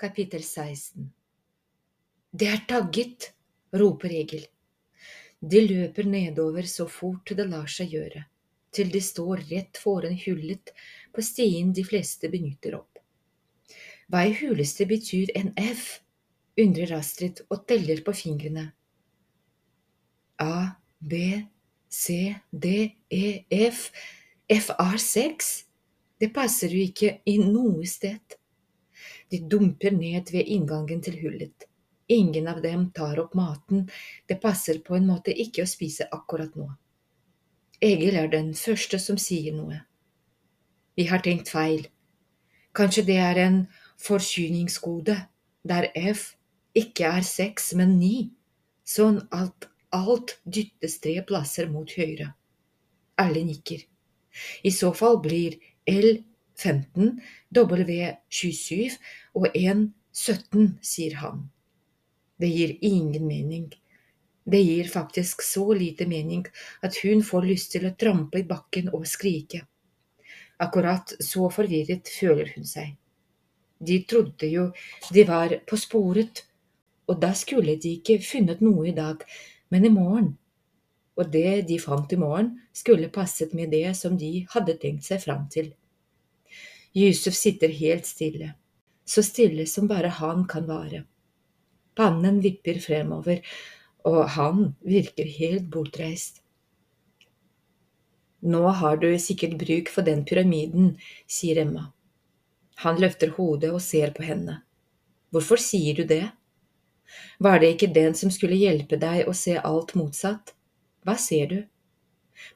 Kapittel 16 Det er tagget, roper Egil. De løper nedover så fort det lar seg gjøre, til de står rett foran hullet på stien de fleste benytter opp. Hva i huleste betyr en F? undrer Astrid og teller på fingrene. A, B, C, D, E, F. F er seks. Det passer jo ikke i noe sted. De dumper ned ved inngangen til hullet. Ingen av dem tar opp maten, det passer på en måte ikke å spise akkurat nå. Egil er den første som sier noe. Vi har tenkt feil. Kanskje det er en forsyningskode, der F ikke er seks, men ni, sånn at alt dyttes tre plasser mot høyre. Alle nikker. I så fall blir L 15, W27 og 117, sier han. Det gir ingen mening. Det gir faktisk så lite mening at hun får lyst til å trampe i bakken og skrike. Akkurat så forvirret føler hun seg. De trodde jo de var på sporet, og da skulle de ikke funnet noe i dag, men i morgen. Og det de fant i morgen, skulle passet med det som de hadde tenkt seg fram til. Yusuf sitter helt stille, så stille som bare han kan være. Pannen vipper fremover, og han virker helt bortreist. Nå har du sikkert bruk for den pyramiden, sier Emma. Han løfter hodet og ser på henne. Hvorfor sier du det? Var det ikke den som skulle hjelpe deg å se alt motsatt? Hva ser du?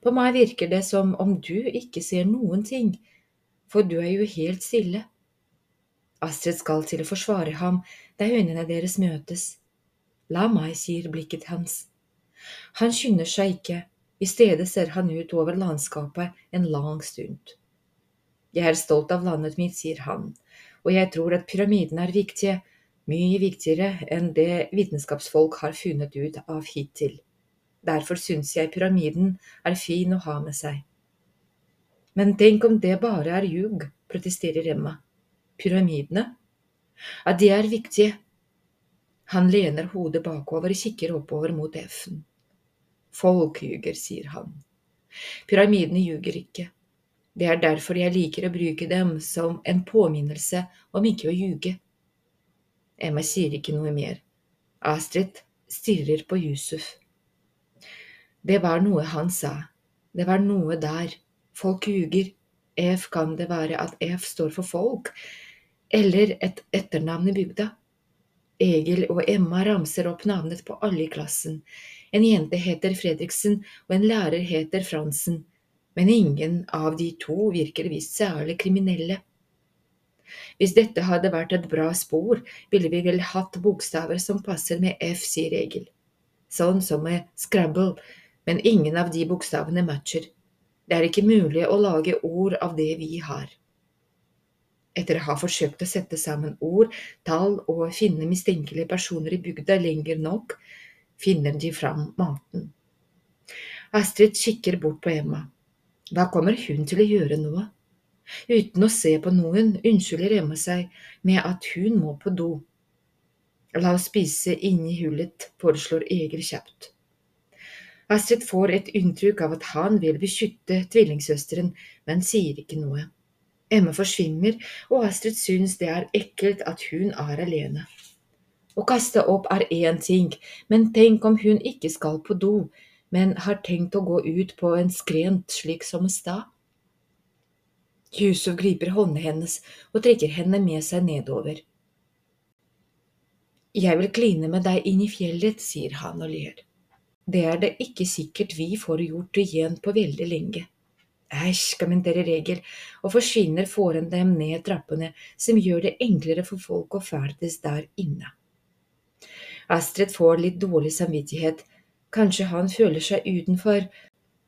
På meg virker det som om du ikke ser noen ting for du er jo helt stille. Astrid skal til å forsvare ham da øynene deres møtes. La meg, sier blikket hans. Han skynder seg ikke, i stedet ser han ut over landskapet en lang stund. Jeg er stolt av landet mitt, sier han, og jeg tror at pyramidene er viktige, mye viktigere enn det vitenskapsfolk har funnet ut av hittil. Derfor syns jeg pyramiden er fin å ha med seg. Men tenk om det bare er ljug, protesterer Emma. Pyramidene? Ja, de er viktige. Han lener hodet bakover og kikker oppover mot F-en. Folk ljuger, sier han. Pyramidene ljuger ikke. Det er derfor jeg liker å bruke dem som en påminnelse om ikke å ljuge. Emma sier ikke noe mer. Astrid stirrer på Yusuf. Det var noe han sa. Det var noe der Folk ljuger. EF kan det være at EF står for folk, eller et etternavn i bygda. Egil og Emma ramser opp navnet på alle i klassen. En jente heter Fredriksen, og en lærer heter Fransen, men ingen av de to virker visst særlig kriminelle. Hvis dette hadde vært et bra spor, ville vi vel hatt bokstaver som passer med F, sier Egil. Sånn som med Scrabble, men ingen av de bokstavene matcher. Det er ikke mulig å lage ord av det vi har. Etter å ha forsøkt å sette sammen ord, tall og finne mistenkelige personer i bygda lenger nok, finner de fram maten. Astrid kikker bort på Emma. Hva kommer hun til å gjøre nå? Uten å se på noen unnskylder Emma seg med at hun må på do. La oss spise inni hullet, foreslår Eger kjapt. Astrid får et inntrykk av at han vil beskytte tvillingsøsteren, men sier ikke noe. Emma forsvinner, og Astrid syns det er ekkelt at hun er alene. Å kaste opp er én ting, men tenk om hun ikke skal på do, men har tenkt å gå ut på en skrent slik som i stad? Yusuf griper hånden hennes og trekker henne med seg nedover. Jeg vil kline med deg inn i fjellet, sier han og ler. Det er det ikke sikkert vi får gjort igjen på veldig lenge. Æsj, kommenterer Regel og forsvinner foran dem ned trappene, som gjør det enklere for folk å ferdes der inne. Astrid får litt dårlig samvittighet, kanskje han føler seg utenfor,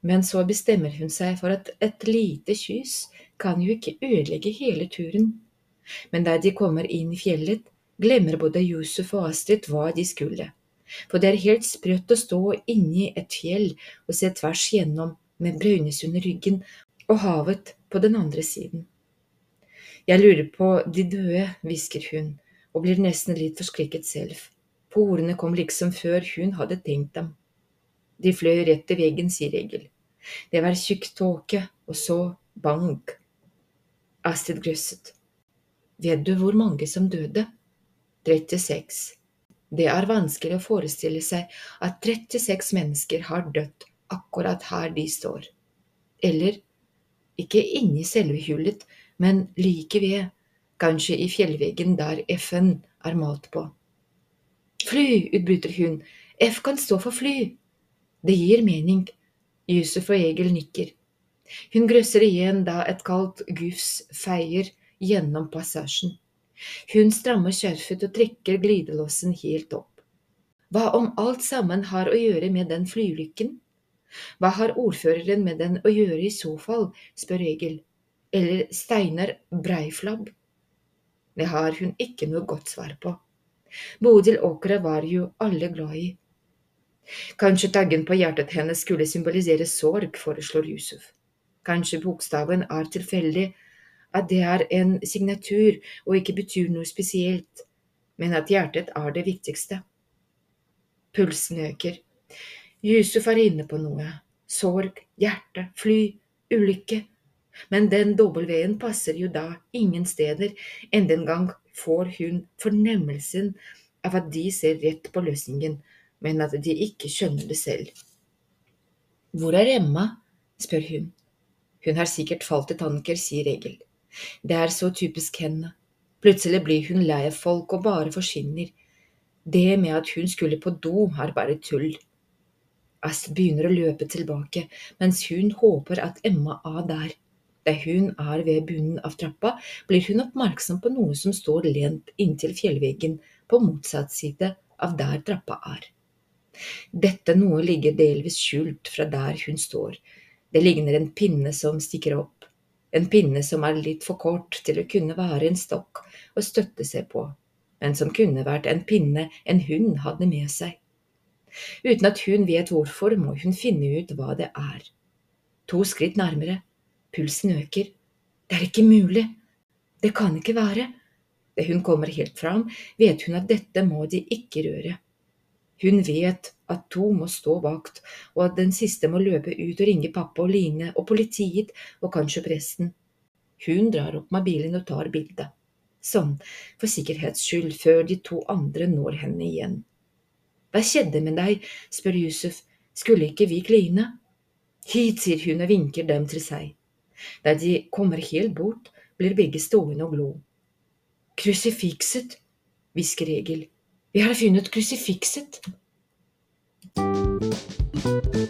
men så bestemmer hun seg for at et lite kyss kan jo ikke ødelegge hele turen. Men da de kommer inn i fjellet, glemmer både Josef og Astrid hva de skulle for det er helt sprøtt å stå inni et fjell og se tvers gjennom med Brønnøysund i ryggen og havet på den andre siden. Jeg lurer på de døde, hvisker hun, og blir nesten litt forskrekket selv, for ordene kom liksom før hun hadde tenkt dem. De fløy rett til veggen, sier Egil. Det var tjukk tåke, og så bang. Astrid grøsset. Vet du hvor mange som døde? 36. Det er vanskelig å forestille seg at 36 mennesker har dødd akkurat her de står. Eller ikke inni selve hullet, men like ved, kanskje i fjellveggen der F-en er malt på. Fly, utbryter hun, F kan stå for fly. Det gir mening. Yusuf og Egil nikker. Hun grøsser igjen da et kaldt gufs feier gjennom passasjen. Hun strammer skjerfet og trekker glidelåsen helt opp. Hva om alt sammen har å gjøre med den flyulykken? Hva har ordføreren med den å gjøre i så fall, spør Egil. Eller Steinar Breiflabb? Det har hun ikke noe godt svar på. Bodil Åkra var jo alle glad i. Kanskje taggen på hjertet hennes skulle symbolisere sorg, foreslår Yusuf. Kanskje bokstaven er tilfeldig, at det er en signatur og ikke betyr noe spesielt, men at hjertet er det viktigste. Pulsen øker. Yusuf er inne på noe. Sorg, hjerte, fly, ulykke. Men den W-en passer jo da ingen steder, enda en gang får hun fornemmelsen av at de ser rett på løsningen, men at de ikke skjønner det selv. Hvor er Emma? spør hun. Hun har sikkert falt i tanker, sier Egil. Det er så typisk henne. Plutselig blir hun lei av folk og bare forsvinner. Det med at hun skulle på do, er bare tull. Astrid begynner å løpe tilbake, mens hun håper at Emma er der. Da hun er ved bunnen av trappa, blir hun oppmerksom på noe som står lent inntil fjellveggen på motsatt side av der trappa er. Dette noe ligger delvis skjult fra der hun står. Det ligner en pinne som stikker opp en pinne som er litt for kort til å kunne være en stokk å støtte seg på, men som kunne vært en pinne en hund hadde med seg. Uten at hun vet hvorfor, må hun finne ut hva det er. To skritt nærmere, pulsen øker. Det er ikke mulig, det kan ikke være. Det hun kommer helt fram, vet hun at dette må de ikke røre. Hun vet at to må stå vakt, og at den siste må løpe ut og ringe pappa og Line og politiet og kanskje presten. Hun drar opp med bilen og tar bildet. Sånn, for sikkerhets skyld, før de to andre når henne igjen. Hva skjedde med deg? spør Yusuf, skulle ikke vi kline? Hit, sier hun og vinker dem til seg. Da de kommer helt bort, blir begge stående og glo. Krusifikset, hvisker Egil. Vi har funnet krusifikset. Thank you.